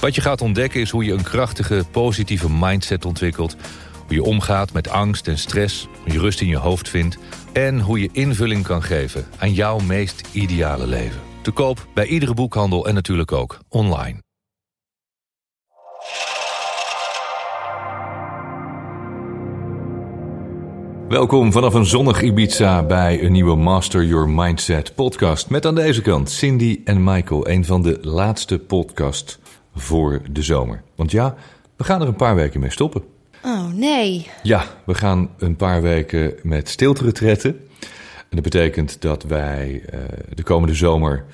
Wat je gaat ontdekken is hoe je een krachtige, positieve mindset ontwikkelt. Hoe je omgaat met angst en stress, hoe je rust in je hoofd vindt... en hoe je invulling kan geven aan jouw meest ideale leven. Te koop bij iedere boekhandel en natuurlijk ook online. Welkom vanaf een zonnig Ibiza bij een nieuwe Master Your Mindset podcast. Met aan deze kant Cindy en Michael, een van de laatste podcasts voor de zomer. Want ja, we gaan er een paar weken mee stoppen. Oh nee. Ja, we gaan een paar weken met stilte retretten. En dat betekent dat wij uh, de komende zomer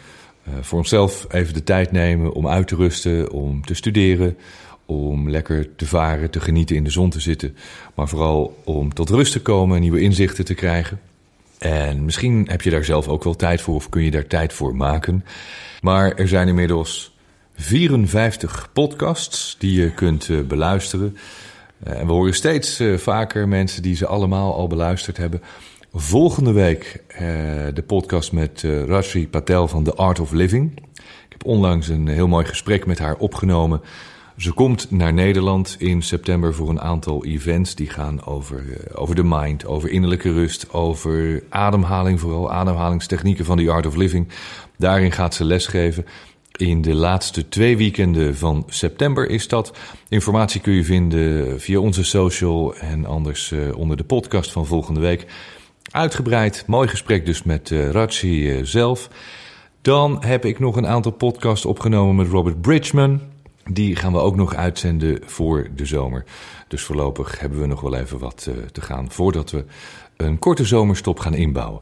uh, voor onszelf even de tijd nemen om uit te rusten, om te studeren, om lekker te varen, te genieten, in de zon te zitten. Maar vooral om tot rust te komen, nieuwe inzichten te krijgen. En misschien heb je daar zelf ook wel tijd voor of kun je daar tijd voor maken. Maar er zijn inmiddels 54 podcasts die je kunt uh, beluisteren. Uh, en we horen steeds uh, vaker mensen die ze allemaal al beluisterd hebben. Volgende week de podcast met Rashri Patel van The Art of Living. Ik heb onlangs een heel mooi gesprek met haar opgenomen. Ze komt naar Nederland in september voor een aantal events die gaan over, over de mind, over innerlijke rust, over ademhaling, vooral ademhalingstechnieken van The Art of Living. Daarin gaat ze lesgeven. In de laatste twee weekenden van september is dat. Informatie kun je vinden via onze social en anders uh, onder de podcast van volgende week. Uitgebreid, mooi gesprek dus met uh, Ratchi uh, zelf. Dan heb ik nog een aantal podcasts opgenomen met Robert Bridgman. Die gaan we ook nog uitzenden voor de zomer. Dus voorlopig hebben we nog wel even wat te gaan voordat we een korte zomerstop gaan inbouwen.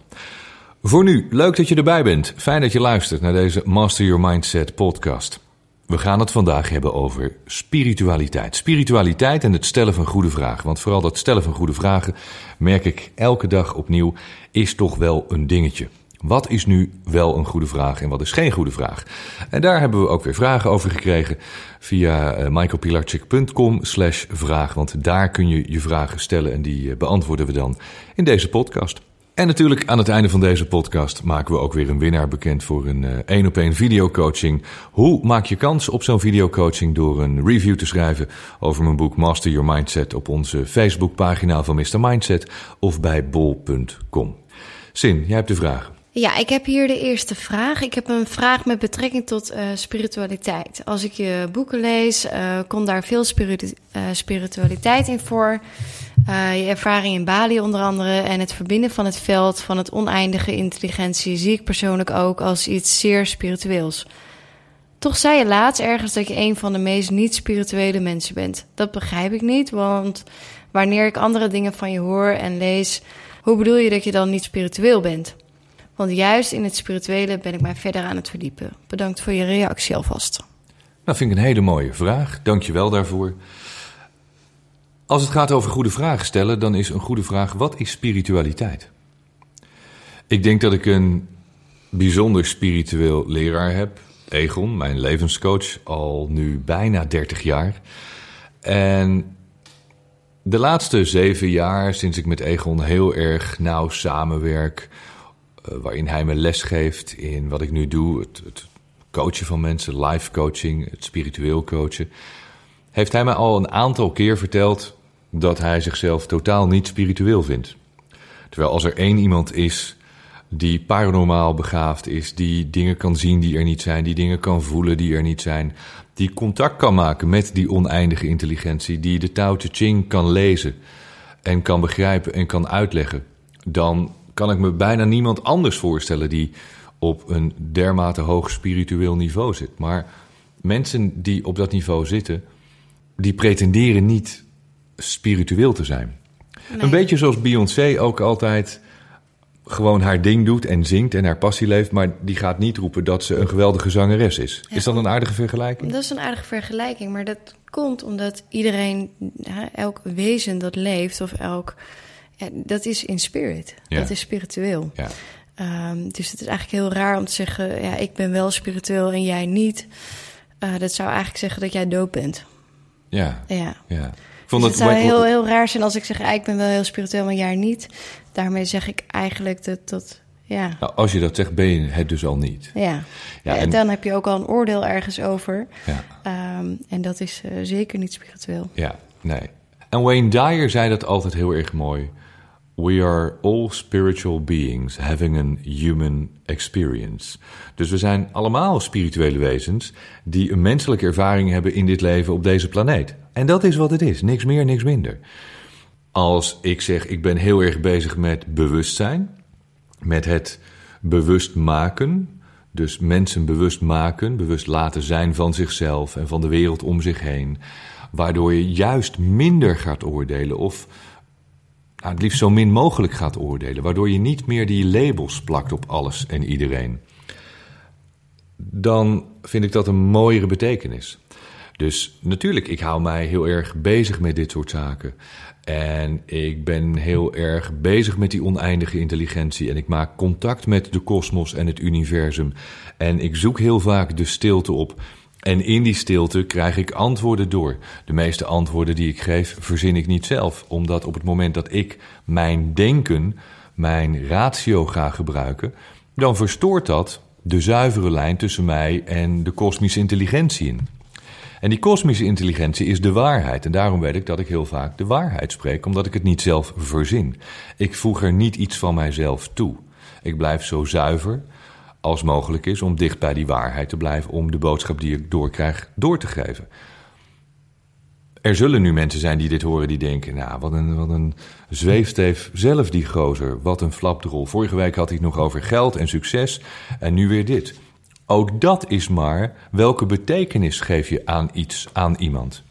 Voor nu, leuk dat je erbij bent. Fijn dat je luistert naar deze Master Your Mindset podcast. We gaan het vandaag hebben over spiritualiteit. Spiritualiteit en het stellen van goede vragen. Want vooral dat stellen van goede vragen, merk ik elke dag opnieuw, is toch wel een dingetje. Wat is nu wel een goede vraag en wat is geen goede vraag? En daar hebben we ook weer vragen over gekregen via uh, michaelpilarchik.com slash vraag. Want daar kun je je vragen stellen en die uh, beantwoorden we dan in deze podcast. En natuurlijk aan het einde van deze podcast maken we ook weer een winnaar bekend voor een één op één videocoaching. Hoe maak je kans op zo'n videocoaching door een review te schrijven over mijn boek Master Your Mindset op onze Facebookpagina van Mr. Mindset of bij bol.com. Sin, jij hebt de vraag. Ja, ik heb hier de eerste vraag. Ik heb een vraag met betrekking tot uh, spiritualiteit. Als ik je boeken lees, uh, komt daar veel spiritu spiritualiteit in voor. Uh, je ervaring in Bali onder andere en het verbinden van het veld van het oneindige intelligentie zie ik persoonlijk ook als iets zeer spiritueels. Toch zei je laatst ergens dat je een van de meest niet-spirituele mensen bent. Dat begrijp ik niet, want wanneer ik andere dingen van je hoor en lees, hoe bedoel je dat je dan niet spiritueel bent? Want juist in het spirituele ben ik mij verder aan het verdiepen. Bedankt voor je reactie alvast. Nou, vind ik een hele mooie vraag. Dank je wel daarvoor. Als het gaat over goede vragen stellen, dan is een goede vraag: wat is spiritualiteit? Ik denk dat ik een bijzonder spiritueel leraar heb. Egon, mijn levenscoach, al nu bijna 30 jaar. En de laatste zeven jaar, sinds ik met Egon heel erg nauw samenwerk, uh, waarin hij me les geeft in wat ik nu doe, het, het coachen van mensen, life coaching, het spiritueel coachen, heeft hij mij al een aantal keer verteld dat hij zichzelf totaal niet spiritueel vindt. Terwijl als er één iemand is die paranormaal begaafd is, die dingen kan zien die er niet zijn, die dingen kan voelen die er niet zijn, die contact kan maken met die oneindige intelligentie, die de Tao Te Ching kan lezen en kan begrijpen en kan uitleggen, dan kan ik me bijna niemand anders voorstellen die op een dermate hoog spiritueel niveau zit. Maar mensen die op dat niveau zitten, die pretenderen niet spiritueel te zijn. Nee. Een beetje zoals Beyoncé ook altijd gewoon haar ding doet en zingt en haar passie leeft, maar die gaat niet roepen dat ze een geweldige zangeres is. Ja. Is dat een aardige vergelijking? Dat is een aardige vergelijking, maar dat komt omdat iedereen, ja, elk wezen dat leeft of elk, ja, dat is in spirit. Dat is spiritueel. Ja. Ehm, dus het is eigenlijk heel raar om te zeggen, ja, ik ben wel spiritueel en jij niet. Eh, dat zou eigenlijk zeggen dat jij dood bent. Ja, Ja. ja. Vond Dus het zou heel, heel raar zijn als ik zeg, ah, ik ben wel heel spiritueel, maar jij niet. Daarmee zeg ik eigenlijk dat, dat ja, Nou, als je dat zegt, ben je het dus al niet. ja. Ja, en dan heb je ook al een oordeel ergens over. Ja, Ehm, en dat is eh, zeker niet spiritueel. ja, nee. En Wayne Dyer zei dat altijd heel erg mooi. We are all spiritual beings having an human experience. Dus we zijn allemaal spirituele wezens die een menselijke ervaring hebben in dit leven op deze planeet. En dat is wat het is, niks meer, niks minder. Als ik zeg, ik ben heel erg bezig met bewustzijn, met het bewust maken. Dus mensen bewust maken, bewust laten zijn van zichzelf en van de wereld om zich heen. Waardoor je juist minder gaat oordelen of nou, het liefst zo min mogelijk gaat oordelen. Waardoor je niet meer die labels plakt op alles en iedereen. Dan vind ik dat een mooiere betekenis. Dus natuurlijk, ik hou mij heel erg bezig met dit soort zaken. En ik ben heel erg bezig met die oneindige intelligentie. En ik maak contact met de kosmos en het universum. En ik zoek heel vaak de stilte op. En in die stilte krijg ik antwoorden door. De meeste antwoorden die ik geef, verzin ik niet zelf. Omdat op het moment dat ik mijn denken, mijn ratio ga gebruiken, dan verstoort dat de zuivere lijn tussen mij en de kosmische intelligentie in. En die kosmische intelligentie is de waarheid. En daarom weet ik dat ik heel vaak de waarheid spreek, omdat ik het niet zelf verzin. Ik voeg er niet iets van mijzelf toe. Ik blijf zo zuiver als mogelijk is om dicht bij die waarheid te blijven, om de boodschap die ik doorkrijg door te geven. Er zullen nu mensen zijn die dit horen die denken, nou, wat een, wat een zweefsteef zelf die gozer, wat een flapdrol. Vorige week had hij het nog over geld en succes en nu weer dit. Ook dat is maar welke betekenis geef je aan iets, aan iemand.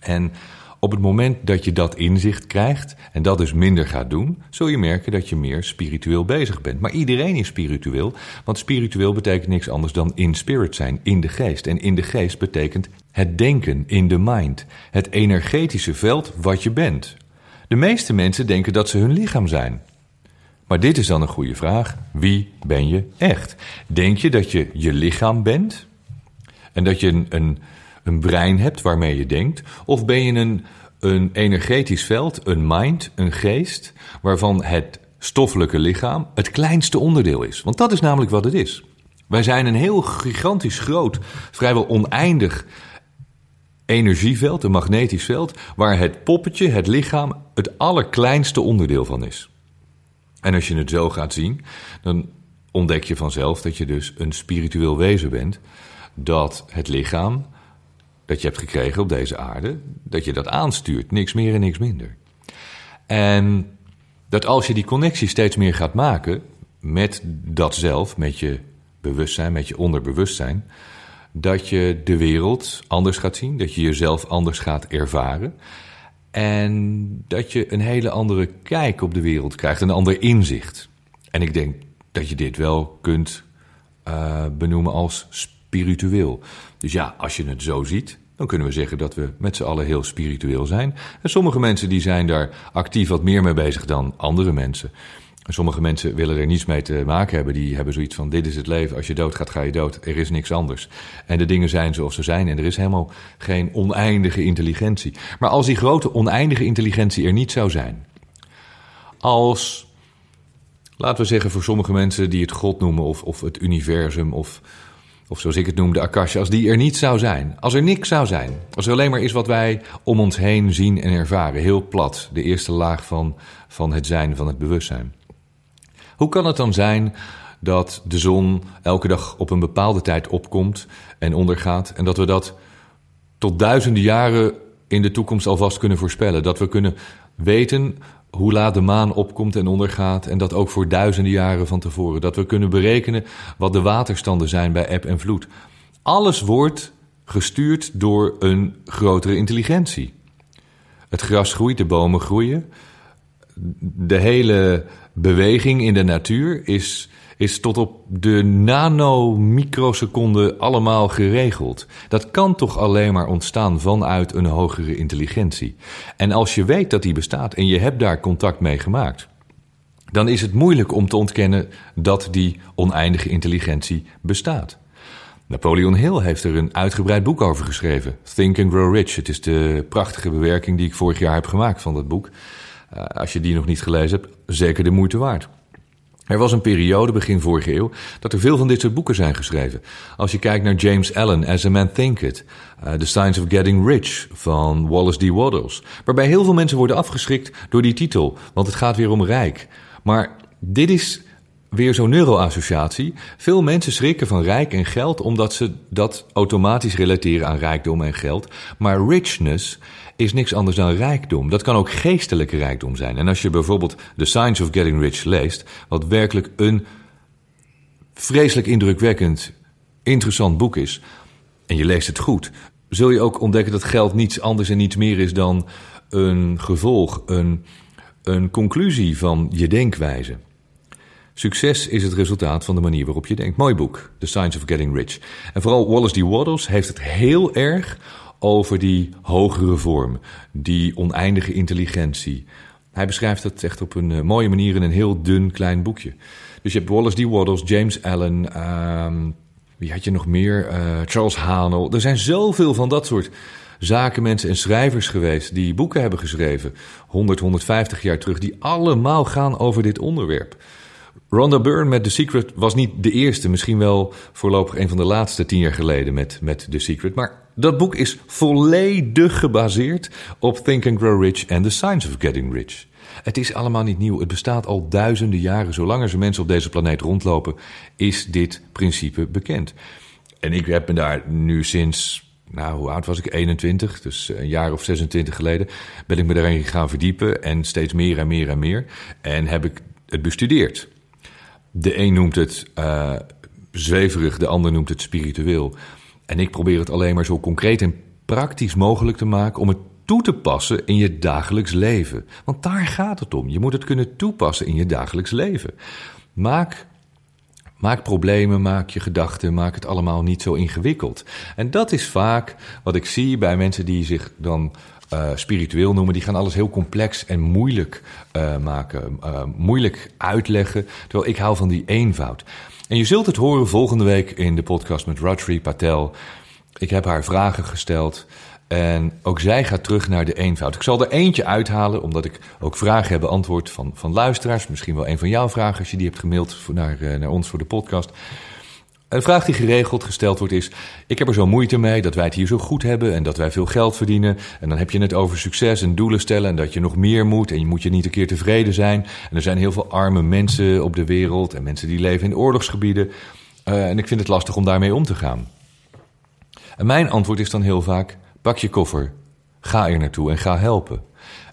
En op het moment dat je dat inzicht krijgt en dat dus minder gaat doen, zul je merken dat je meer spiritueel bezig bent. Maar iedereen is spiritueel, want spiritueel betekent niks anders dan in spirit zijn, in de geest. En in de geest betekent het denken, in de mind, het energetische veld wat je bent. De meeste mensen denken dat ze hun lichaam zijn. Maar dit is dan een goede vraag. Wie ben je echt? Denk je dat je je lichaam bent? En dat je een, een, een brein hebt waarmee je denkt? Of ben je een, een energetisch veld, een mind, een geest, waarvan het stoffelijke lichaam het kleinste onderdeel is? Want dat is namelijk wat het is. Wij zijn een heel gigantisch groot, vrijwel oneindig energieveld, een magnetisch veld, waar het poppetje, het lichaam, het allerkleinste onderdeel van is. En als je het zo gaat zien, dan ontdek je vanzelf dat je dus een spiritueel wezen bent. Dat het lichaam dat je hebt gekregen op deze aarde, dat je dat aanstuurt. Niks meer en niks minder. En dat als je die connectie steeds meer gaat maken met dat zelf, met je bewustzijn, met je onderbewustzijn, dat je de wereld anders gaat zien, dat je jezelf anders gaat ervaren. En dat je een hele andere kijk op de wereld krijgt, een ander inzicht. En ik denk dat je dit wel kunt uh, benoemen als spiritueel. Dus ja, als je het zo ziet, dan kunnen we zeggen dat we met z'n allen heel spiritueel zijn. En sommige mensen die zijn daar actief wat meer mee bezig dan andere mensen. En sommige mensen willen er niets mee te maken hebben. Die hebben zoiets van: dit is het leven. Als je doodgaat, ga je dood. Er is niks anders. En de dingen zijn zoals ze zijn. En er is helemaal geen oneindige intelligentie. Maar als die grote oneindige intelligentie er niet zou zijn. Als, laten we zeggen, voor sommige mensen die het God noemen, of, of het universum, of, of zoals ik het noem, de Akasha, als die er niet zou zijn. Als er niks zou zijn. Als er alleen maar is wat wij om ons heen zien en ervaren. Heel plat. De eerste laag van, van het zijn, van het bewustzijn. Hoe kan het dan zijn dat de zon elke dag op een bepaalde tijd opkomt en ondergaat en dat we dat tot duizenden jaren in de toekomst alvast kunnen voorspellen? Dat we kunnen weten hoe laat de maan opkomt en ondergaat en dat ook voor duizenden jaren van tevoren. Dat we kunnen berekenen wat de waterstanden zijn bij eb en vloed. Alles wordt gestuurd door een grotere intelligentie. Het gras groeit, de bomen groeien. de hele beweging in de natuur is, is tot op de nanomicroseconde allemaal geregeld. Dat kan toch alleen maar ontstaan vanuit een hogere intelligentie. En als je weet dat die bestaat en je hebt daar contact mee gemaakt, dan is het moeilijk om te ontkennen dat die oneindige intelligentie bestaat. Napoleon Hill heeft er een uitgebreid boek over geschreven. Think and Grow Rich. Het is de prachtige bewerking die ik vorig jaar heb gemaakt van dat boek. Uh, als je die nog niet gelezen hebt, zeker de moeite waard. Er was een periode, begin vorige eeuw, dat er veel van dit soort boeken zijn geschreven. Als je kijkt naar James Allen, As a Man Thinketh, uh, The Science of Getting Rich van Wallace D. Waddles. Waarbij heel veel mensen worden afgeschrikt door die titel, want het gaat weer om rijk. Maar dit is weer zo'n neuroassociatie. Veel mensen schrikken van rijk en geld omdat ze dat automatisch relateren aan rijkdom en geld. Maar richness is niks anders dan rijkdom. Dat kan ook geestelijke rijkdom zijn. En als je bijvoorbeeld The Science of Getting Rich leest, wat werkelijk een vreselijk indrukwekkend, interessant boek is, en je leest het goed, zul je ook ontdekken dat geld niets anders en niets meer is dan een gevolg, een, een conclusie van je denkwijze. Succes is het resultaat van de manier waarop je denkt. Mooi boek, The Science of Getting Rich. En vooral Wallace D. Waddles heeft het heel erg over die hogere vorm, die oneindige intelligentie. Hij beschrijft het echt op een uh, mooie manier in een heel dun klein boekje. Dus je hebt Wallace D. Waddles, James Allen, uh, wie had je nog meer? Uh, Charles Hanel. Er zijn zoveel van dat soort zakenmensen en schrijvers geweest die boeken hebben geschreven, 100, 150 jaar terug, die allemaal gaan over dit onderwerp. Rhonda Byrne met The Secret was niet de eerste, misschien wel voorlopig een van de laatste tien jaar geleden met, met The Secret. Maar dat boek is volledig gebaseerd op Think and Grow Rich en The Science of Getting Rich. Het is allemaal niet nieuw. Het bestaat al duizenden jaren. Zolang er mensen op deze planeet rondlopen, is dit principe bekend. En ik heb me daar nu sinds, nou, hoe oud was ik? 21, dus een jaar of 26 geleden, ben ik me daarin gaan verdiepen en steeds meer en meer en meer. En heb ik het bestudeerd. De een noemt het uh, zweverig, de ander noemt het spiritueel. En ik probeer het alleen maar zo concreet en praktisch mogelijk te maken om het toe te passen in je dagelijks leven. Want daar gaat het om. Je moet het kunnen toepassen in je dagelijks leven. Maak, maak problemen, maak je gedachten, maak het allemaal niet zo ingewikkeld. En dat is vaak wat ik zie bij mensen die zich dan uh, spiritueel noemen, die gaan alles heel complex en moeilijk uh, maken, uh, moeilijk uitleggen. Terwijl ik hou van die eenvoud. En je zult het horen volgende week in de podcast met Rotary Patel. Ik heb haar vragen gesteld. En ook zij gaat terug naar de eenvoud. Ik zal er eentje uithalen, omdat ik ook vragen heb beantwoord van, van luisteraars. Misschien wel een van jouw vragen, als je die hebt gemaild naar, naar ons voor de podcast. Een vraag die geregeld gesteld wordt is: Ik heb er zo moeite mee dat wij het hier zo goed hebben en dat wij veel geld verdienen. En dan heb je het over succes en doelen stellen en dat je nog meer moet en je moet je niet een keer tevreden zijn. En er zijn heel veel arme mensen op de wereld en mensen die leven in oorlogsgebieden. Uh, en ik vind het lastig om daarmee om te gaan. En mijn antwoord is dan heel vaak: pak je koffer, ga er naartoe en ga helpen.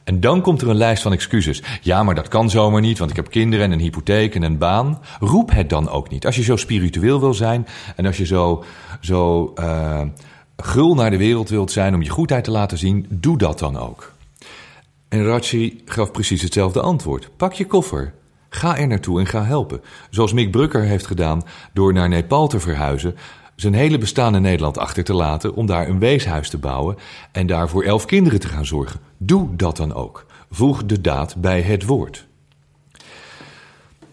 En dan komt er een lijst van excuses. Ja, maar dat kan zomaar niet, want ik heb kinderen en een hypotheek en een baan. Roep het dan ook niet. Als je zo spiritueel wil zijn en als je zo, zo uh, gul naar de wereld wilt zijn om je goedheid te laten zien, doe dat dan ook. En Rachi gaf precies hetzelfde antwoord. Pak je koffer. Ga er naartoe en ga helpen. Zoals Mick Brucker heeft gedaan door naar Nepal te verhuizen zijn hele bestaan in Nederland achter te laten om daar een weeshuis te bouwen en daar voor elf kinderen te gaan zorgen. Doe dat dan ook. Voeg de daad bij het woord.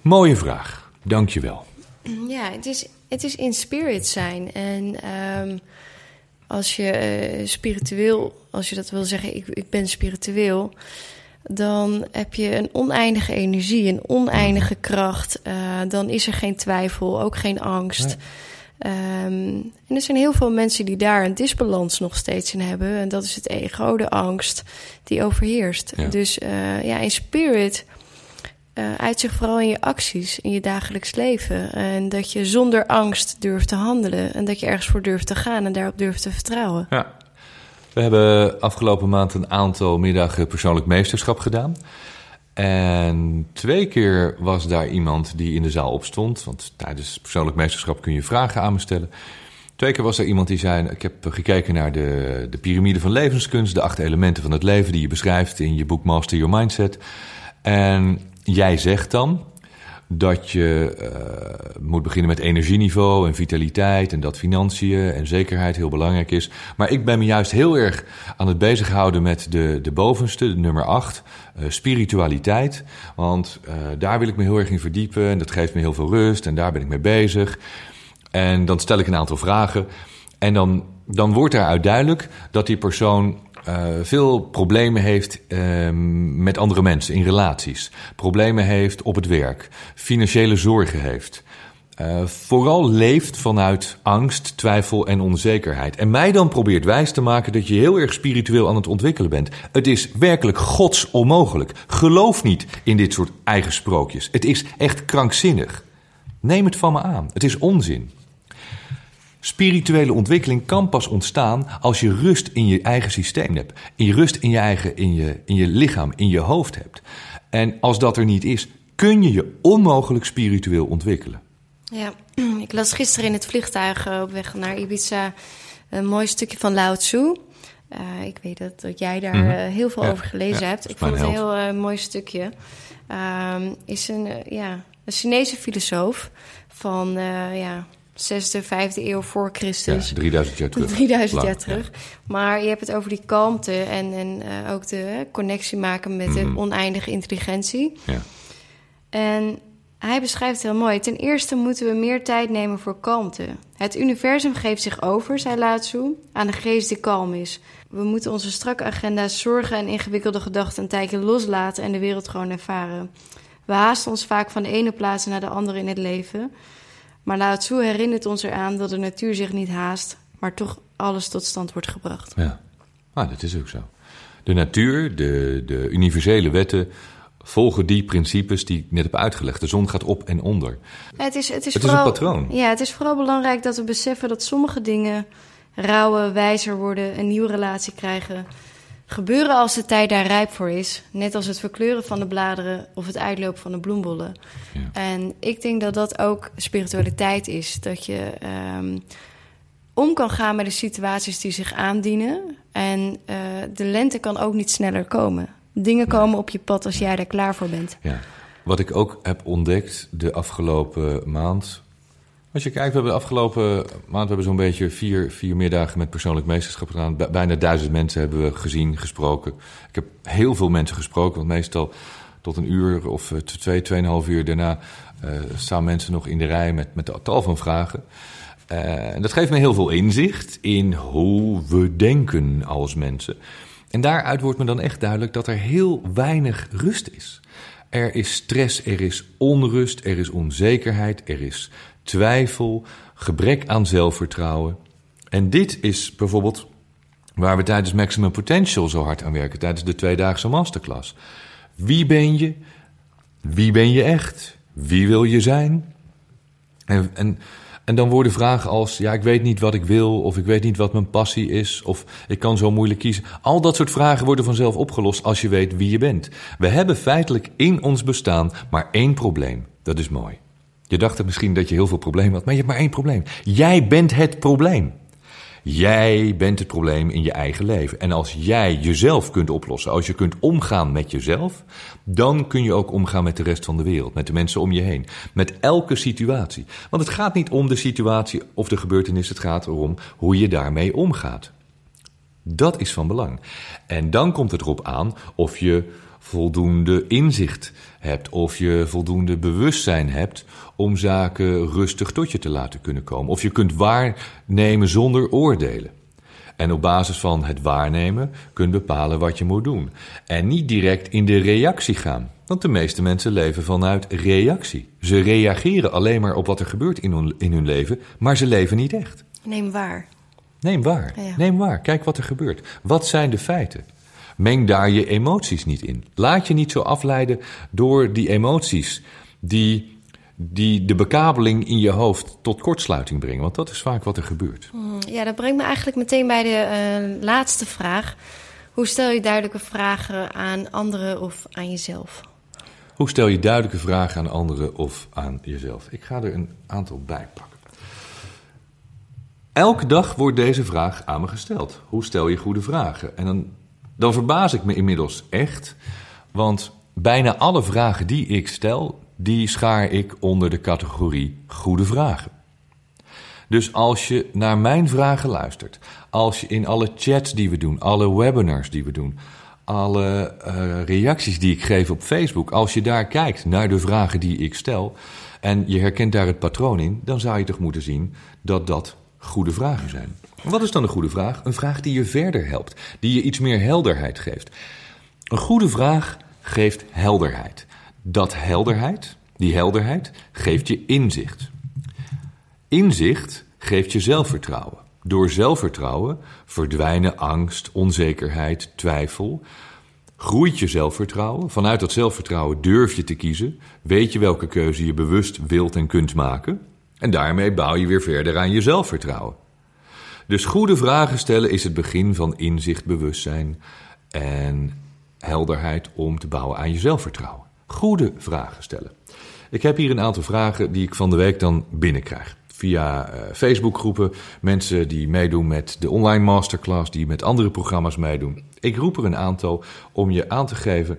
Mooie vraag. Dank je wel. Ja, het is, het is in spirit zijn. En um, als je uh, spiritueel, als je dat wil zeggen, ik, ik ben spiritueel dan heb je een oneindige energie, een oneindige kracht. Uh, dan is er geen twijfel, ook geen angst. Nee. Um, en er zijn heel veel mensen die daar een disbalans nog steeds in hebben. En dat is het ego, de angst die overheerst. Ja. Dus uh, ja, in spirit uh, uit zich vooral in je acties, in je dagelijks leven. En dat je zonder angst durft te handelen. En dat je ergens voor durft te gaan en daarop durft te vertrouwen. Ja. We hebben afgelopen maand een aantal middagen persoonlijk meesterschap gedaan. En twee keer was daar iemand die in de zaal opstond. Want tijdens persoonlijk meesterschap kun je vragen aan me stellen. Twee keer was er iemand die zei: Ik heb gekeken naar de, de piramide van levenskunst, de acht elementen van het leven die je beschrijft in je boek Master Your Mindset. En jij zegt dan dat je uh, moet beginnen met energieniveau en vitaliteit en dat financiën en zekerheid heel belangrijk is. Maar ik ben me juist heel erg aan het bezighouden met de, de bovenste, de nummer 8, uh, spiritualiteit. Want uh, daar wil ik me heel erg in verdiepen en dat geeft me heel veel rust en daar ben ik mee bezig. En dan stel ik een aantal vragen en dan, dan wordt daaruit duidelijk dat die persoon uh, veel problemen heeft uh, met andere mensen in relaties, problemen heeft op het werk, financiële zorgen heeft. Uh, vooral leeft vanuit angst, twijfel en onzekerheid. En mij dan probeert wijs te maken dat je heel erg spiritueel aan het ontwikkelen bent. Het is werkelijk gods onmogelijk. Geloof niet in dit soort eigen sprookjes. Het is echt krankzinnig. Neem het van me aan. Het is onzin. Spirituele ontwikkeling kan pas ontstaan als je rust in je eigen systeem hebt. In je rust in je eigen, in je, in je lichaam, in je hoofd hebt. En als dat er niet is, kun je je onmogelijk spiritueel ontwikkelen. Ja, ik las gisteren in het vliegtuig op weg naar Ibiza een mooi stukje van Lao Tzu. Uh, ik weet dat, dat jij daar mm -hmm. heel veel ja, over gelezen ja, hebt. Ik vond het een heel uh, mooi stukje. Uh, is een, ja, een Chinese filosoof van ja, zesde, vijfde eeuw voor Christus. Ja, 3000 jaar terug. 3000 jaar terug. Ja. Maar je hebt het over die kalmte en, en uh, ook de connectie maken met mm -hmm. de oneindige intelligentie. Ja. En hij beschrijft het heel mooi. Ten eerste moeten we meer tijd nemen voor kalmte. Het universum geeft zich over, zei Lao aan de geest die kalm is. We moeten onze strakke agenda's, zorgen en ingewikkelde gedachten een tijdje loslaten en de wereld gewoon ervaren. We haasten ons vaak van de ene plaats naar de andere in het leven. Maar Lao herinnert ons eraan dat de natuur zich niet haast, maar toch alles tot stand wordt gebracht. Ja, ah, dat is ook zo. De natuur, de, de universele wetten volgen die principes die ik net heb uitgelegd. De zon gaat op en onder. Het is, het is, het vooral, is een patroon. Ja, het is vooral belangrijk dat we beseffen dat sommige dingen rouwen, wijzer worden, een nieuwe relatie krijgen. Gebeuren als de tijd daar rijp voor is. Net als het verkleuren van de bladeren of het uitlopen van de bloembollen. Ja. En ik denk dat dat ook spiritualiteit is. Dat je um, om kan gaan met de situaties die zich aandienen. En uh, de lente kan ook niet sneller komen. Dingen komen op je pad als jij er klaar voor bent. Ja. Wat ik ook heb ontdekt de afgelopen maand. Als je kijkt, we hebben de afgelopen maand hebben zo'n beetje vier, vier middagen met persoonlijk meesterschap gedaan. Bijna duizend mensen hebben we gezien, gesproken. Ik heb heel veel mensen gesproken, want meestal tot een uur of twee, tweeënhalf uur daarna uh, staan mensen nog in de rij met, met tal van vragen. Uh, en dat geeft me heel veel inzicht in hoe we denken als mensen. En daaruit wordt me dan echt duidelijk dat er heel weinig rust is. Er is stress, er is onrust, er is onzekerheid, er is twijfel, gebrek aan zelfvertrouwen. En dit is bijvoorbeeld waar we tijdens Maximum Potential zo hard aan werken, tijdens de tweedaagse masterclass. Wie ben je? Wie ben je echt? Wie wil je zijn? En, en, en dan worden vragen als: ja, ik weet niet wat ik wil, of ik weet niet wat mijn passie is, of ik kan zo moeilijk kiezen. Al dat soort vragen worden vanzelf opgelost als je weet wie je bent. We hebben feitelijk in ons bestaan maar één probleem. Dat is mooi. Je dacht misschien dat je heel veel problemen had, maar je hebt maar één probleem. Jij bent het probleem. Jij bent het probleem in je eigen leven. En als jij jezelf kunt oplossen, als je kunt omgaan met jezelf, dan kun je ook omgaan met de rest van de wereld, met de mensen om je heen, met elke situatie. Want het gaat niet om de situatie of de gebeurtenis, het gaat erom hoe je daarmee omgaat. Dat is van belang. En dan komt het erop aan of je voldoende inzicht hebt, of je voldoende bewustzijn hebt om zaken rustig tot je te laten kunnen komen. Of je kunt waarnemen zonder oordelen. En op basis van het waarnemen kunt bepalen wat je moet doen. En niet direct in de reactie gaan. Want de meeste mensen leven vanuit reactie. Ze reageren alleen maar op wat er gebeurt in hun, in hun leven, maar ze leven niet echt. Neem waar. Neem waar. Ja. Neem waar. Kijk wat er gebeurt. Wat zijn de feiten? Meng daar je emoties niet in. Laat je niet zo afleiden door die emoties die, die de bekabeling in je hoofd tot kortsluiting brengen. Want dat is vaak wat er gebeurt. Ja, dat brengt me eigenlijk meteen bij de uh, laatste vraag. Hoe stel je duidelijke vragen aan anderen of aan jezelf? Hoe stel je duidelijke vragen aan anderen of aan jezelf? Ik ga er een aantal bij pakken. Elke dag wordt deze vraag aan me gesteld. Hoe stel je goede vragen? En dan dan verbaas ik me inmiddels echt. Want bijna alle vragen die ik stel, die schaar ik onder de categorie goede vragen. Dus als je naar mijn vragen luistert, als je in alle chats die we doen, alle webinars die we doen, alle uh, reacties die ik geef op Facebook, als je daar kijkt naar de vragen die ik stel en je herkent daar het patroon in, dan zou je toch moeten zien dat dat goede vragen zijn. Wat is dan een goede vraag? Een vraag die je verder helpt, die je iets meer helderheid geeft. Een goede vraag geeft helderheid. Dat helderheid, die helderheid, geeft je inzicht. Inzicht geeft je zelfvertrouwen. Door zelfvertrouwen verdwijnen angst, onzekerheid, twijfel. Groeit je zelfvertrouwen. Vanuit dat zelfvertrouwen durf je te kiezen. Weet je welke keuze je bewust wilt en kunt maken. En daarmee bouw je weer verder aan je zelfvertrouwen. Dus goede vragen stellen is het begin van inzicht, bewustzijn en helderheid om te bouwen aan je zelfvertrouwen. Goede vragen stellen. Ik heb hier een aantal vragen die ik van de week dan binnenkrijg. Via uh, Facebookgroepen, mensen die meedoen met de online masterclass, die met andere programma's meedoen. Ik roep er een aantal om je aan te geven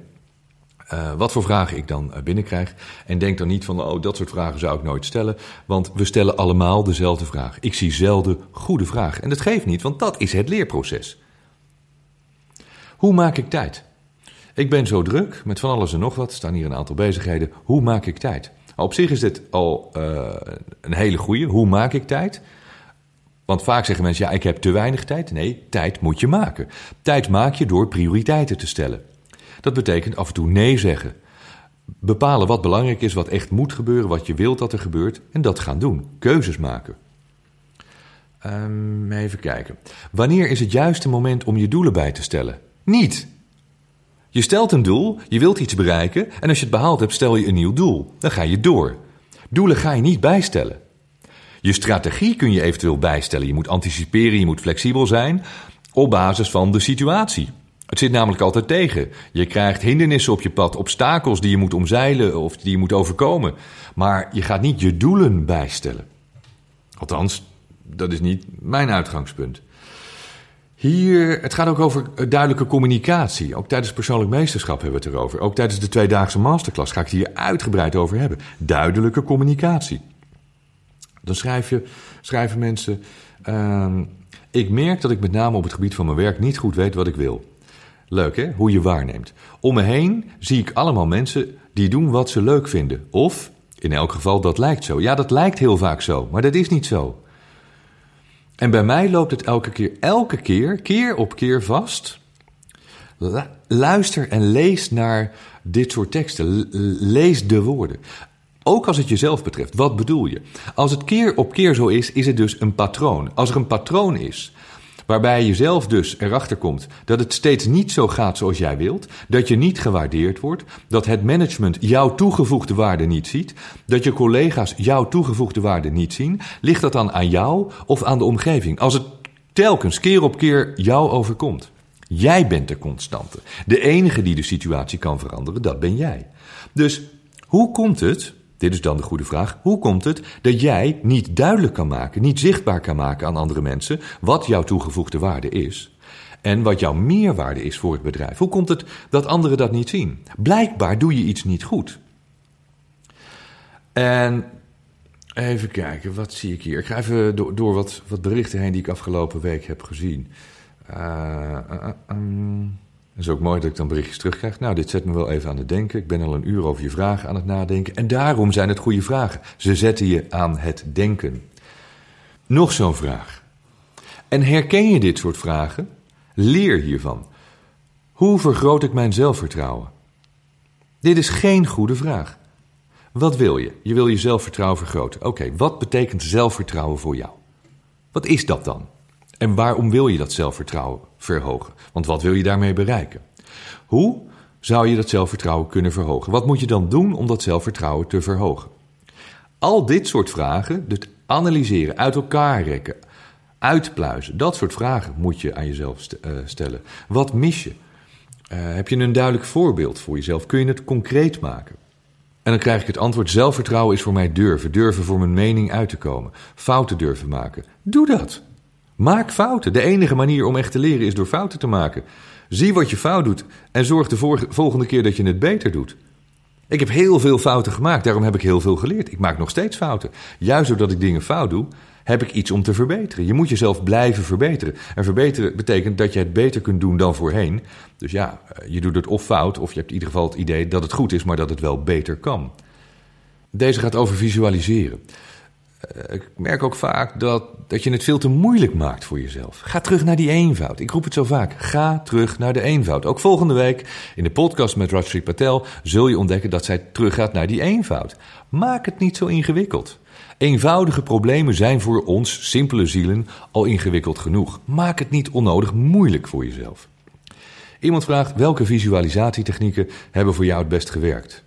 uh, wat voor vragen ik dan uh, binnenkrijg. En denk dan niet van, oh, dat soort vragen zou ik nooit stellen. Want we stellen allemaal dezelfde vraag. Ik zie zelden goede vragen. En dat geeft niet, want dat is het leerproces. Hoe maak ik tijd? Ik ben zo druk met van alles en nog wat. Er staan hier een aantal bezigheden. Hoe maak ik tijd? Op zich is dit al uh, een hele goede. Hoe maak ik tijd? Want vaak zeggen mensen, ja, ik heb te weinig tijd. Nee, tijd moet je maken. Tijd maak je door prioriteiten te stellen. Dat betekent af en toe nee zeggen. Bepalen wat belangrijk is, wat echt moet gebeuren, wat je wilt dat er gebeurt. En dat gaan doen. Keuzes maken. Um, even kijken. Wanneer is het juiste moment om je doelen bij te stellen? Niet. Je stelt een doel, je wilt iets bereiken en als je het behaald hebt, stel je een nieuw doel. Dan ga je door. Doelen ga je niet bijstellen. Je strategie kun je eventueel bijstellen. Je moet anticiperen, je moet flexibel zijn op basis van de situatie. Het zit namelijk altijd tegen. Je krijgt hindernissen op je pad, obstakels die je moet omzeilen of die je moet overkomen. Maar je gaat niet je doelen bijstellen. Althans, dat is niet mijn uitgangspunt. Hier, het gaat ook over duidelijke communicatie. Ook tijdens persoonlijk meesterschap hebben we het erover. Ook tijdens de tweedaagse masterclass ga ik het hier uitgebreid over hebben. Duidelijke communicatie. Dan schrijf je, schrijven mensen. Uh, ik merk dat ik met name op het gebied van mijn werk niet goed weet wat ik wil. Leuk hè, hoe je waarneemt. Om me heen zie ik allemaal mensen die doen wat ze leuk vinden. Of, in elk geval, dat lijkt zo. Ja, dat lijkt heel vaak zo, maar dat is niet zo. En bij mij loopt het elke keer, elke keer, keer op keer vast. Luister en lees naar dit soort teksten. Lees de woorden. Ook als het jezelf betreft, wat bedoel je? Als het keer op keer zo is, is het dus een patroon. Als er een patroon is, waarbij je zelf dus erachter komt dat het steeds niet zo gaat zoals jij wilt, dat je niet gewaardeerd wordt, dat het management jouw toegevoegde waarde niet ziet, dat je collega's jouw toegevoegde waarde niet zien, ligt dat dan aan jou of aan de omgeving? Als het telkens keer op keer jou overkomt. Jij bent de constante. De enige die de situatie kan veranderen, dat ben jij. Dus hoe komt het dit is dan de goede vraag. Hoe komt het dat jij niet duidelijk kan maken, niet zichtbaar kan maken aan andere mensen wat jouw toegevoegde waarde is? En wat jouw meerwaarde is voor het bedrijf? Hoe komt het dat anderen dat niet zien? Blijkbaar doe je iets niet goed. En even kijken, wat zie ik hier? Ik ga even door, door wat, wat berichten heen die ik afgelopen week heb gezien. Uh, het is ook mooi dat ik dan berichtjes terugkrijg. Nou, dit zet me wel even aan het denken. Ik ben al een uur over je vragen aan het nadenken. En daarom zijn het goede vragen. Ze zetten je aan het denken. Nog zo'n vraag. En herken je dit soort vragen? Leer hiervan. Hoe vergroot ik mijn zelfvertrouwen? Dit is geen goede vraag. Wat wil je? Je wil je zelfvertrouwen vergroten. Oké, wat betekent zelfvertrouwen voor jou? Wat is dat dan? En waarom wil je dat zelfvertrouwen verhogen? Want wat wil je daarmee bereiken? Hoe zou je dat zelfvertrouwen kunnen verhogen? Wat moet je dan doen om dat zelfvertrouwen te verhogen? Al dit soort vragen, dus analyseren, uit elkaar rekken, uitpluizen, dat soort vragen moet je aan jezelf eh, stellen. Wat mis je? Uh, heb je een duidelijk voorbeeld voor jezelf? Kun je het concreet maken? En dan krijg ik het antwoord: zelfvertrouwen is voor mij durven. Durven voor mijn mening uit te komen. Fouten durven maken. Doe dat. Maak fouten. De enige manier om echt te leren is door fouten te maken. Zie wat je fout doet en zorg de volgende keer dat je het beter doet. Ik heb heel veel fouten gemaakt, daarom heb ik heel veel geleerd. Ik maak nog steeds fouten. Juist doordat ik dingen fout doe, heb ik iets om te verbeteren. Je moet jezelf blijven verbeteren. En verbeteren betekent dat je het beter kunt doen dan voorheen. Dus ja, eh, je doet het of fout, of je hebt in ieder geval het idee dat het goed is, maar dat het wel beter kan. Deze gaat over visualiseren. Eh, ik merk ook vaak dat, dat je het veel te moeilijk maakt voor jezelf. Ga terug naar die eenvoud. Ik roep het zo vaak. Ga terug naar de eenvoud. Ook volgende week in de podcast met Rajshri Patel zul je ontdekken dat zij teruggaat naar die eenvoud. Maak het niet zo ingewikkeld. Eenvoudige problemen zijn voor ons, simpele zielen, al ingewikkeld genoeg. Maak het niet onnodig moeilijk voor jezelf. Iemand vraagt welke visualisatietechnieken hebben voor jou het best gewerkt?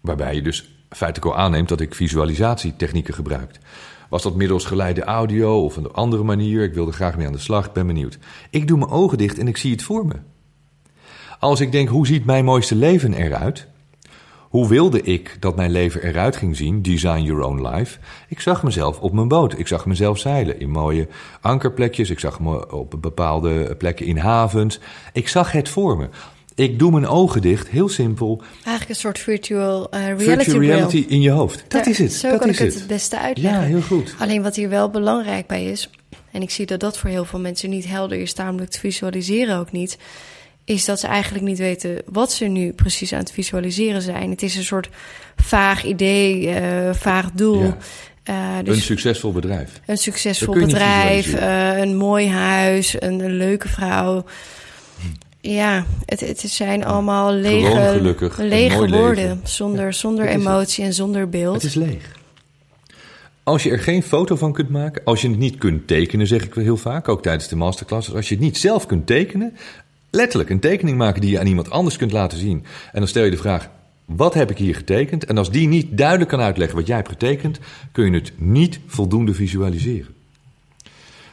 Waarbij je dus feitelijk al aanneemt dat ik visualisatietechnieken gebruik. Was dat middels geleide audio of een andere manier? Ik wilde graag mee aan de slag, ben benieuwd. Ik doe mijn ogen dicht en ik zie het voor me. Als ik denk, hoe ziet mijn mooiste leven eruit? Hoe wilde ik dat mijn leven eruit ging zien? Design your own life. Ik zag mezelf op mijn boot. Ik zag mezelf zeilen in mooie ankerplekjes. Ik zag me op bepaalde plekken in havens. Ik zag het voor me. Ik doe mijn ogen dicht, heel simpel. Eigenlijk een soort virtual uh, reality, virtual reality in je hoofd. Dat is het. Zo dat kan is ik het het beste uitleggen. Ja, heel goed. Alleen wat hier wel belangrijk bij is, en ik zie dat dat voor heel veel mensen niet helder is, daarom lukt visualiseren ook niet, is dat ze eigenlijk niet weten wat ze nu precies aan het visualiseren zijn. Het is een soort vaag idee, uh, vaag doel. Ja. Uh, dus een succesvol bedrijf. Een succesvol bedrijf, uh, een mooi huis, een, een leuke vrouw. Ja, het, het zijn allemaal lege, lege woorden. Zonder, zonder emotie en zonder beeld. Het is leeg. Als je er geen foto van kunt maken, als je het niet kunt tekenen, zeg ik heel vaak, ook tijdens de masterclasses, als je het niet zelf kunt tekenen, letterlijk een tekening maken die je aan iemand anders kunt laten zien. En dan stel je de vraag: wat heb ik hier getekend? En als die niet duidelijk kan uitleggen wat jij hebt getekend, kun je het niet voldoende visualiseren.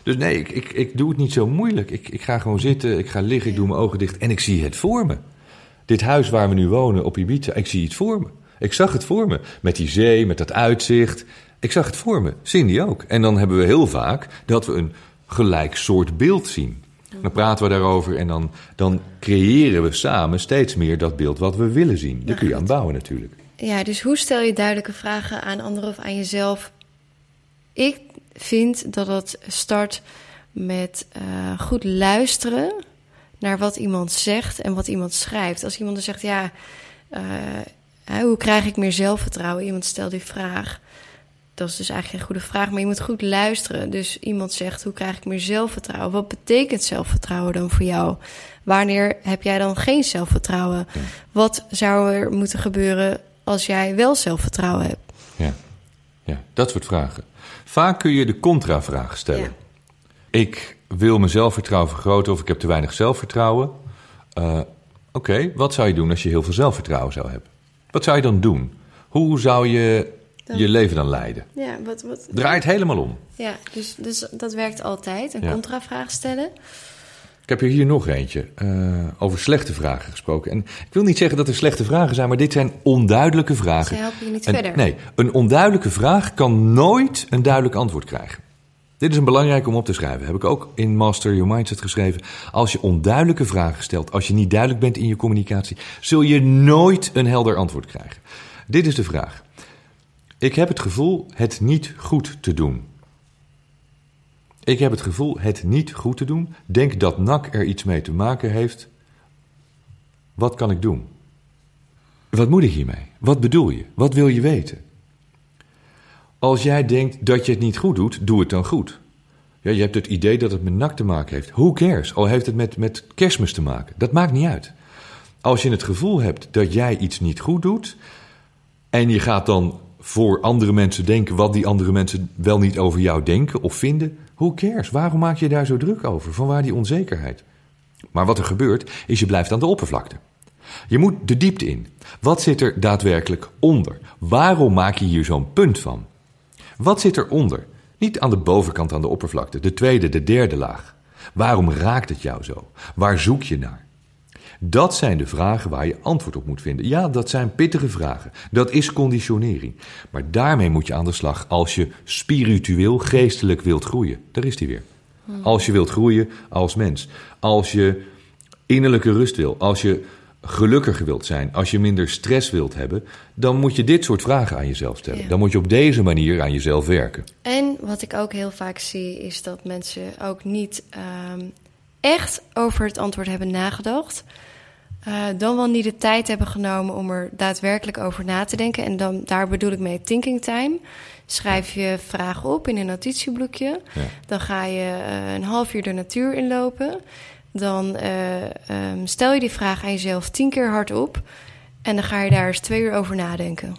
Dus nee, ik, ik, ik doe het niet zo moeilijk. Ik, ik ga gewoon zitten, ik ga liggen, ik doe mijn ogen dicht en ik zie het voor me. Dit huis waar we nu wonen op Ibiza, ik zie het voor me. Ik zag het voor me. Met die zee, met dat uitzicht. Ik zag het voor me. Cindy ook. En dan hebben we heel vaak dat we een gelijk soort beeld zien. Dan praten we daarover en dan, dan creëren we samen steeds meer dat beeld wat we willen zien. Daar kun je aan bouwen natuurlijk. Ja, dus hoe stel je duidelijke vragen aan anderen of aan jezelf? Ik vind dat het start met uh, goed luisteren naar wat iemand zegt en wat iemand schrijft. Als iemand dan zegt, ja, uh, hoe krijg ik meer zelfvertrouwen? Iemand stelt die vraag. Dat is dus eigenlijk een goede vraag, maar je moet goed luisteren. Dus iemand zegt, hoe krijg ik meer zelfvertrouwen? Wat betekent zelfvertrouwen dan voor jou? Wanneer heb jij dan geen zelfvertrouwen? Ja. Wat zou er moeten gebeuren als jij wel zelfvertrouwen hebt? Ja, ja dat soort vragen. Vaak kun je de contravraag stellen. Ja. Ik wil mijn zelfvertrouwen vergroten of ik heb te weinig zelfvertrouwen. Uh, Oké, okay, wat zou je doen als je heel veel zelfvertrouwen zou hebben? Wat zou je dan doen? Hoe zou je dan, je leven dan leiden? Ja, wat, wat, Draait helemaal om. Ja, dus, dus dat werkt altijd. Een ja. contravraag stellen. Ik heb hier nog eentje uh, over slechte vragen gesproken. En ik wil niet zeggen dat er slechte vragen zijn, maar dit zijn onduidelijke vragen. Ze helpen je niet en, verder. Nee, een onduidelijke vraag kan nooit een duidelijk antwoord krijgen. Dit is een belangrijk om op te schrijven. Heb ik ook in Master Your Mindset geschreven. Als je onduidelijke vragen stelt, als je niet duidelijk bent in je communicatie, zul je nooit een helder antwoord krijgen. Dit is de vraag. Ik heb het gevoel het niet goed te doen. Ik heb het gevoel het niet goed te doen. Denk dat NAC er iets mee te maken heeft. Wat kan ik doen? Wat moet ik hiermee? Wat bedoel je? Wat wil je weten? Als jij denkt dat je het niet goed doet, doe het dan goed. Ja, je hebt het idee dat het met NAC te maken heeft. Who cares? Al heeft het met, met kerstmis te maken. Dat maakt niet uit. Als je het gevoel hebt dat jij iets niet goed doet. en je gaat dan voor andere mensen denken wat die andere mensen wel niet over jou denken of vinden. Who cares? Waarom maak je daar zo druk over? Vanwaar die onzekerheid? Maar wat er gebeurt, is je blijft aan de oppervlakte. Je moet de diepte in. Wat zit er daadwerkelijk onder? Waarom maak je hier zo'n punt van? Wat zit eronder? Niet aan de bovenkant aan de oppervlakte, de tweede, de derde laag. Waarom raakt het jou zo? Waar zoek je naar? Dat zijn de vragen waar je antwoord op moet vinden. Ja, dat zijn pittige vragen. Dat is conditionering. Maar daarmee moet je aan de slag als je spiritueel, geestelijk wilt groeien. Daar is die weer. Als je wilt groeien als mens. Als je innerlijke rust wil. Als je gelukkiger wilt zijn. Als je minder stress wilt hebben. Dan moet je dit soort vragen aan jezelf stellen. Ja. Dan moet je op deze manier aan jezelf werken. En wat ik ook heel vaak zie, is dat mensen ook niet ehm, echt over het antwoord hebben nagedacht. Eh, dan wel niet de tijd hebben genomen om er daadwerkelijk over na te denken. En dan, daar bedoel ik mee thinking time. Schrijf je vragen op in een notitieboekje. Ja. Dan ga je eh, een half uur de natuur inlopen. Dan eh, ehm, stel je die vraag aan jezelf tien keer hardop. En dan ga je daar eens twee uur over nadenken.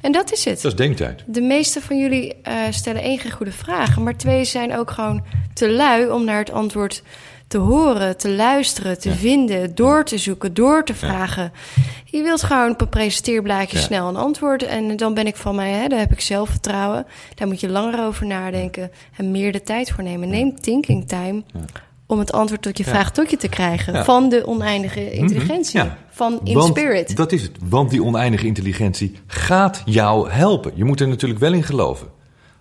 En dat is het. Dat is denktijd. De meeste van jullie stellen één geen goede vragen, maar twee zijn ook gewoon te lui om naar het antwoord te horen, te luisteren, te Ja. vinden, door te zoeken, door te vragen. Je wilt gewoon op een presenteerblaadje Ja. snel een antwoord en dan ben ik van mij, hè, daar heb ik zelfvertrouwen. Daar moet je langer over nadenken en meer de tijd voor nemen. Neem thinking time om het antwoord tot je vraag tot je te krijgen van de oneindige intelligentie, Ja. van in Want spirit. Dat is het. Want die oneindige intelligentie gaat jou helpen. Je moet er natuurlijk wel in geloven.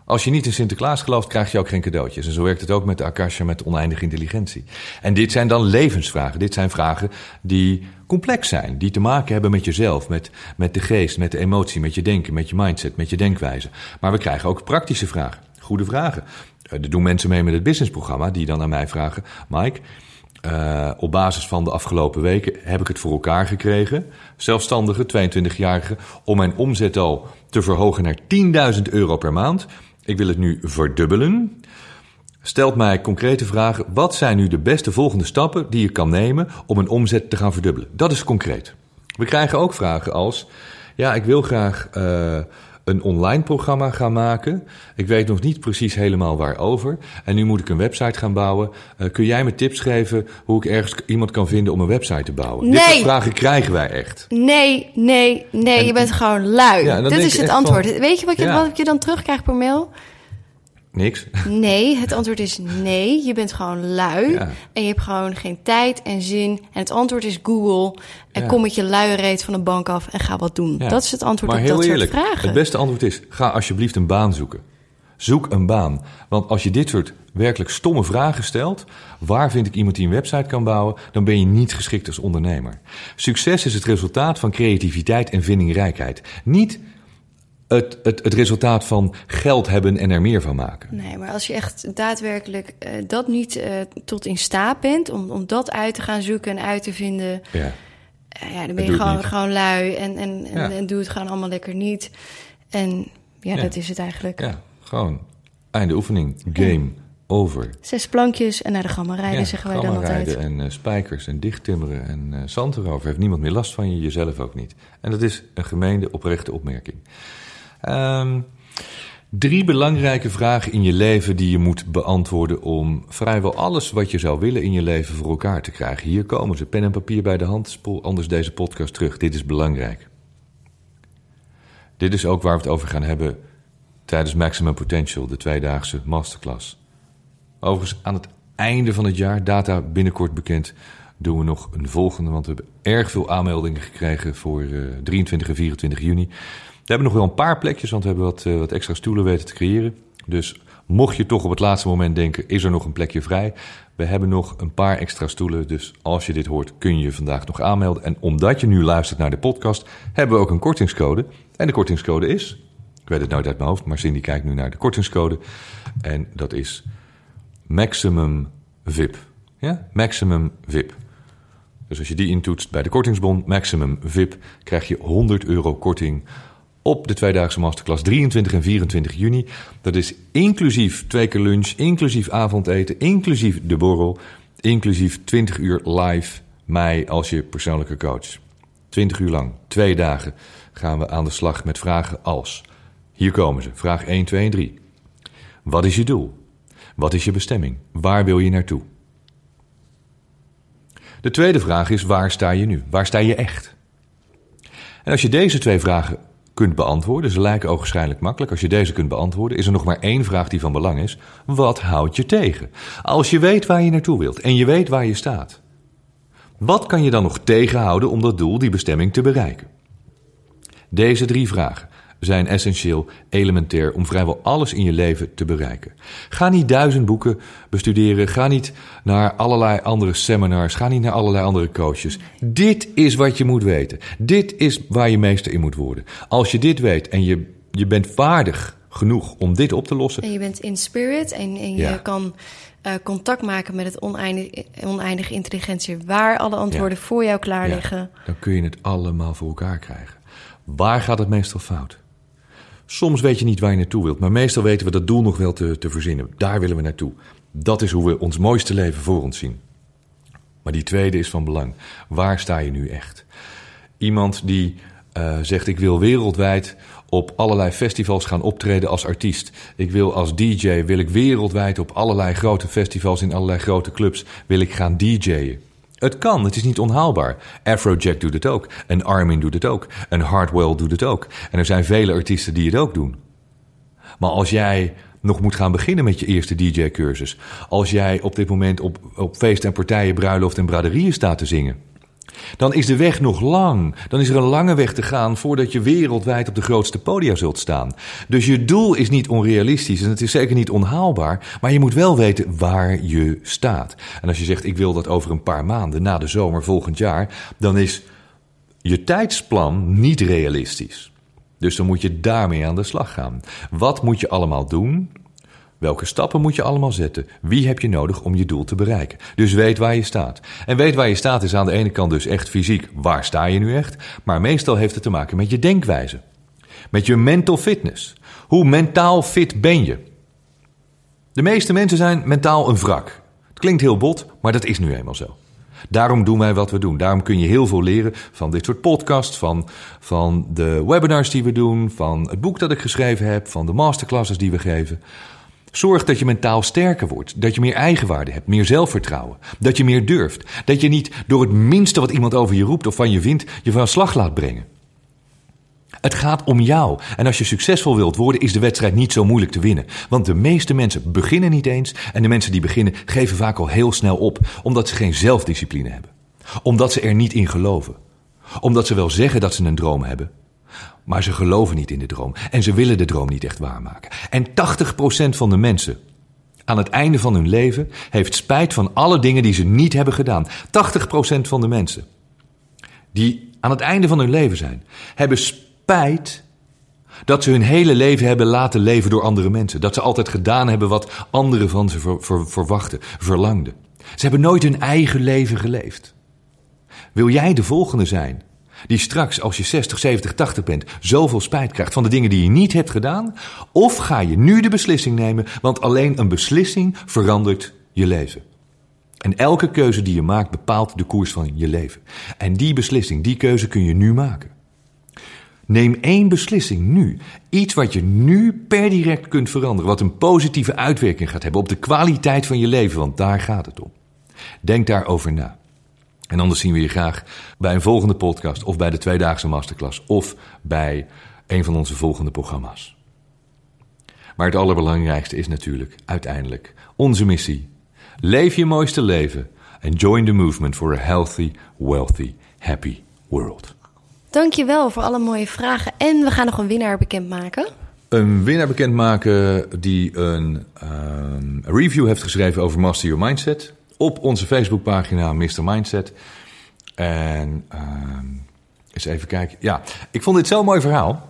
Als je niet in Sinterklaas gelooft, krijg je ook geen cadeautjes. En zo werkt het ook met de Akasha, met oneindige intelligentie. En dit zijn dan levensvragen. Dit zijn vragen die complex zijn. Die te maken hebben met jezelf, met, met de geest, met de emotie, met je denken, met je mindset, met je denkwijze. Maar we krijgen ook praktische vragen. Goede vragen. Eh, Er doen mensen mee met het businessprogramma die dan aan mij vragen... Mike, eh, op basis van de afgelopen weken heb ik het voor elkaar gekregen. Zelfstandige, 22-jarige, om mijn omzet al te verhogen naar 10.000 euro per maand. Ik wil het nu verdubbelen. Stelt mij concrete vragen. Wat zijn nu de beste volgende stappen die je kan nemen om een omzet te gaan verdubbelen? Dat is concreet. We krijgen ook vragen als: Ja, ik wil graag eh, een online programma gaan maken. Ik weet nog niet precies helemaal waarover. En nu moet ik een website gaan bouwen. Eh, kun jij me tips geven hoe ik ergens iemand kan vinden om een website te bouwen? Dit Nee. soort vragen krijgen wij echt. Nee, nee, nee, En- je bent gewoon lui. Ja, denk is het antwoord. van- Weet je wat, je Ja. wat je dan terugkrijgt per mail? Niks. Nee, het antwoord is nee. Je bent gewoon lui. Ja. En je hebt gewoon geen tijd en zin. En het antwoord is Google. En Ja. kom met je luie reet van de bank af en ga wat doen. Ja. Dat is het antwoord maar op heel dat eerlijk, soort vragen. het beste antwoord is: ga alsjeblieft een baan zoeken. Zoek een baan. Want als je dit soort werkelijk stomme vragen stelt, waar vind ik iemand die een website kan bouwen, dan ben je niet geschikt als ondernemer. Succes is het resultaat van creativiteit en vindingrijkheid. Niet het, het, het resultaat van geld hebben en er meer van maken. Nee, maar als je echt daadwerkelijk eh, dat niet eh, tot in staat bent... Om, om dat uit te gaan zoeken en uit te vinden... Ja. eh, ja, dan ben je gewoon, lui en, en, en, Ja. en doe het gewoon allemaal lekker niet. En ja, Ja. dat is het eigenlijk. ja, gewoon. Einde oefening. Game. Over. Zes plankjes en naar de gamma rijden, Ja, zeggen wij dan altijd. rijden en spijkers en dichttimmeren en eh zand erover. Heeft niemand meer last van je, jezelf ook niet. En dat is een gemeende, oprechte opmerking. Ehm, drie belangrijke vragen in je leven die je moet beantwoorden om vrijwel alles wat je zou willen in je leven voor elkaar te krijgen. Hier komen ze, pen en papier bij de hand, spoel anders deze podcast terug. Dit is belangrijk. Dit is ook waar we het over gaan hebben tijdens Maximum Potential, de tweedaagse masterclass. Overigens, aan het einde van het jaar, data binnenkort bekend, doen we nog een volgende. Want we hebben erg veel aanmeldingen gekregen voor eh, 23 en 24 juni. We hebben nog wel een paar plekjes, want we hebben wat, eh, wat extra stoelen weten te creëren. Dus mocht je toch op het laatste moment denken, is er nog een plekje vrij? We hebben nog een paar extra stoelen, dus als je dit hoort, kun je je vandaag nog aanmelden. En omdat je nu luistert naar de podcast, hebben we ook een kortingscode. En de kortingscode is, ik weet het nooit uit mijn hoofd, maar Cindy kijkt nu naar de kortingscode. En dat is Maximum VIP. Ja? Maximum VIP. Dus als je die intoetst bij de kortingsbon Maximum VIP, krijg je 100 euro korting op de tweedaagse masterclass 23 en 24 juni. Dat is inclusief twee keer lunch, inclusief avondeten, inclusief de borrel, inclusief 20 uur live mij als je persoonlijke coach. 20 uur lang, twee dagen, gaan we aan de slag met vragen als... Hier komen ze, vraag 1, 2 en 3. Wat is je doel? Wat is je bestemming? Waar wil je naartoe? De tweede vraag is: waar sta je nu? Waar sta je echt? En als je deze twee vragen kunt beantwoorden, ze lijken ogenschijnlijk makkelijk. Als je deze kunt beantwoorden, is er nog maar één vraag die van belang is: wat houdt je tegen? Als je weet waar je naartoe wilt en je weet waar je staat, Wat kan je dan nog tegenhouden om dat doel, die bestemming, te bereiken? Deze drie vragen zijn essentieel, elementair om vrijwel alles in je leven te bereiken. Ga niet duizend boeken bestuderen, ga niet naar allerlei andere seminars, ga niet naar allerlei andere coaches. Dit is wat je moet weten. Dit is waar je meester in moet worden. Als je dit weet en je, je bent vaardig genoeg om dit op te lossen. En je bent in spirit en, en je Ja. kan eh, contact maken met het oneindige, oneindige intelligentie, waar alle antwoorden voor jou klaar Ja, liggen. dan kun je het allemaal voor elkaar krijgen. Waar gaat het meestal fout? Soms weet je niet waar je naartoe wilt, maar meestal weten we dat doel nog wel te, te verzinnen. Daar willen we naartoe. Dat is hoe we ons mooiste leven voor ons zien. Maar die tweede is van belang. Waar sta je nu echt? Iemand die eh, zegt: Ik wil wereldwijd op allerlei festivals gaan optreden als artiest. Ik wil als DJ, wil ik wereldwijd op allerlei grote festivals in allerlei grote clubs, wil ik gaan DJ'en. Het kan, het is niet onhaalbaar. Afrojack doet het ook. En Armin doet het ook. En Hardwell doet het ook. En er zijn vele artiesten die het ook doen. Maar als jij nog moet gaan beginnen met je eerste DJ-cursus. Als jij op dit moment op, op feesten en partijen, bruiloft en braderieën staat te zingen. Dan is de weg nog lang. Dan is er een lange weg te gaan voordat je wereldwijd op de grootste podia zult staan. Dus je doel is niet onrealistisch en het is zeker niet onhaalbaar. Maar je moet wel weten waar je staat. En als je zegt, ik wil dat over een paar maanden, na de zomer volgend jaar. Dan is je tijdsplan niet realistisch. Dus dan moet je daarmee aan de slag gaan. Wat moet je allemaal doen? Welke stappen moet je allemaal zetten? Wie heb je nodig om je doel te bereiken? Dus weet waar je staat. En weet waar je staat is aan de ene kant dus echt fysiek. Waar sta je nu echt? Maar meestal heeft het te maken met je denkwijze. Met je mental fitness. Hoe mentaal fit ben je? De meeste mensen zijn mentaal een wrak. Het klinkt heel bot, maar dat is nu eenmaal zo. Daarom doen wij wat we doen. Daarom kun je heel veel leren van dit soort podcasts, van, van de webinars die we doen, van het boek dat ik geschreven heb, van de masterclasses die we geven. Zorg dat je mentaal sterker wordt, dat je meer eigenwaarde hebt, meer zelfvertrouwen, dat je meer durft, dat je niet door het minste wat iemand over je roept of van je vindt, je van slag laat brengen. Het gaat om jou. En als je succesvol wilt worden, is de wedstrijd niet zo moeilijk te winnen. Want de meeste mensen beginnen niet eens. En de mensen die beginnen, geven vaak al heel snel op. Omdat ze geen zelfdiscipline hebben. Omdat ze er niet in geloven. Omdat ze wel zeggen dat ze een droom hebben. Maar ze geloven niet in de droom. En ze willen de droom niet echt waarmaken. En 80% van de mensen aan het einde van hun leven heeft spijt van alle dingen die ze niet hebben gedaan. 80% van de mensen die aan het einde van hun leven zijn, hebben spijt dat ze hun hele leven hebben laten leven door andere mensen. Dat ze altijd gedaan hebben wat anderen van ze ver- ver- verwachten, verlangden. Ze hebben nooit hun eigen leven geleefd. Wil jij de volgende zijn die straks als je 60, 70, 80 bent zoveel spijt krijgt van de dingen die je niet hebt gedaan? Of ga je nu de beslissing nemen, want alleen een beslissing verandert je leven. En elke keuze die je maakt bepaalt de koers van je leven. En die beslissing, die keuze kun je nu maken. Neem één beslissing nu. Iets wat je nu per direct kunt veranderen. Wat een positieve uitwerking gaat hebben op de kwaliteit van je leven. Want daar gaat het om. Denk daarover na. En anders zien we je graag bij een volgende podcast. Of bij de tweedaagse masterclass. Of bij een van onze volgende programma's. Maar het allerbelangrijkste is natuurlijk uiteindelijk onze missie. Leef je mooiste leven. And join the movement for a healthy, wealthy, happy world. Dankjewel voor alle mooie vragen. En we gaan nog een winnaar bekendmaken. Een winnaar bekendmaken die een ehm, review heeft geschreven over Master Your Mindset. Op onze Facebookpagina Mr. Mindset. En ehm, eens even kijken. Ja, ik vond dit zo'n mooi verhaal.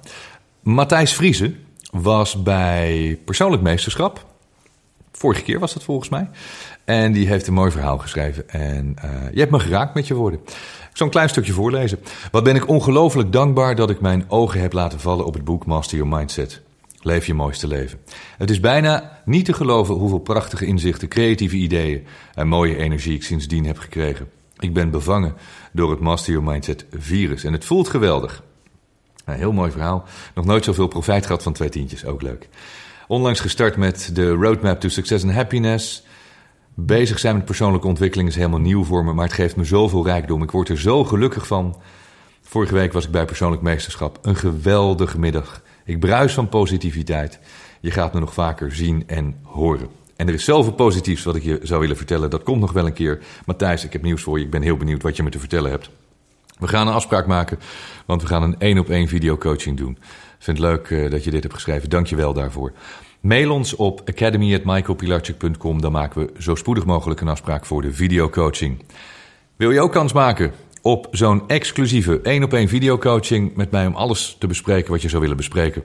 Matthijs Vriese was bij persoonlijk meesterschap. Vorige keer was dat volgens mij. En die heeft een mooi verhaal geschreven. En eh, je hebt me geraakt met je woorden. Ik zal een klein stukje voorlezen. Wat ben ik ongelooflijk dankbaar dat ik mijn ogen heb laten vallen op het boek Master Your Mindset. Leef je mooiste leven. Het is bijna niet te geloven hoeveel prachtige inzichten, creatieve ideeën en mooie energie ik sindsdien heb gekregen. Ik ben bevangen door het Master Your Mindset virus en het voelt geweldig. Een heel mooi verhaal. Nog nooit zoveel profijt gehad van twee tientjes, ook leuk. Onlangs gestart met de Roadmap to Success and Happiness. Bezig zijn met persoonlijke ontwikkeling is helemaal nieuw voor me, maar het geeft me zoveel rijkdom. Ik word er zo gelukkig van. Vorige week was ik bij persoonlijk meesterschap. Een geweldige middag. Ik bruis van positiviteit. Je gaat me nog vaker zien en horen. En er is zoveel positiefs wat ik je zou willen vertellen. Dat komt nog wel een keer. Matthijs, ik heb nieuws voor je. Ik ben heel benieuwd wat je me te vertellen hebt. We gaan een afspraak maken, want we gaan een één op één videocoaching doen. Ik vind het leuk uh, dat je dit hebt geschreven. Dank je wel daarvoor. Mail ons op academy.michaelpilarchik.com. Dan maken we zo spoedig mogelijk een afspraak voor de videocoaching. Wil je ook kans maken op zo'n exclusieve één op één videocoaching met mij om alles te bespreken wat je zou willen bespreken?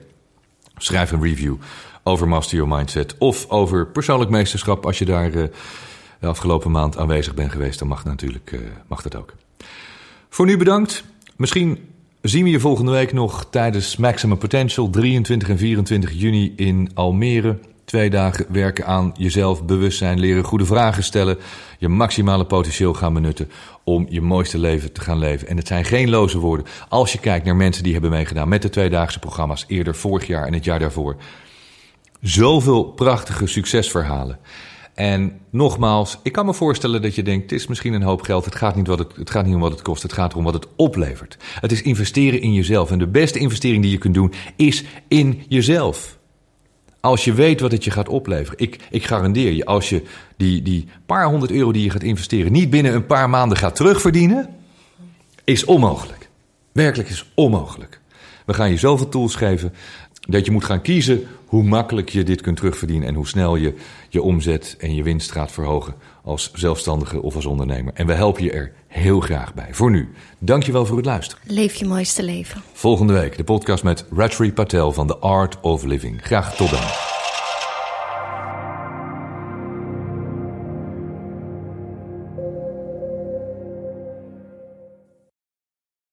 Schrijf een review over Master Your Mindset of over persoonlijk meesterschap. Als je daar uh, de afgelopen maand aanwezig bent geweest, dan mag, natuurlijk, uh, mag dat ook. Voor nu bedankt. Misschien zien we je volgende week nog tijdens Maximum Potential 23 en 24 juni in Almere. Twee dagen werken aan jezelf, bewustzijn, leren goede vragen stellen, je maximale potentieel gaan benutten om je mooiste leven te gaan leven. En het zijn geen loze woorden. Als je kijkt naar mensen die hebben meegedaan met de tweedaagse programma's eerder vorig jaar en het jaar daarvoor. Zoveel prachtige succesverhalen. En nogmaals, ik kan me voorstellen dat je denkt: het is misschien een hoop geld. Het gaat, niet wat het, het gaat niet om wat het kost, het gaat erom wat het oplevert. Het is investeren in jezelf. En de beste investering die je kunt doen is in jezelf. Als je weet wat het je gaat opleveren. Ik, ik garandeer je, als je die, die paar honderd euro die je gaat investeren niet binnen een paar maanden gaat terugverdienen, is onmogelijk. Werkelijk is onmogelijk. We gaan je zoveel tools geven dat je moet gaan kiezen hoe makkelijk je dit kunt terugverdienen en hoe snel je je omzet en je winst gaat verhogen als zelfstandige of als ondernemer. En we helpen je er heel graag bij. Voor nu, dankjewel voor het luisteren. Leef je mooiste leven. Volgende week de podcast met Rajri Patel van The Art of Living. Graag tot dan.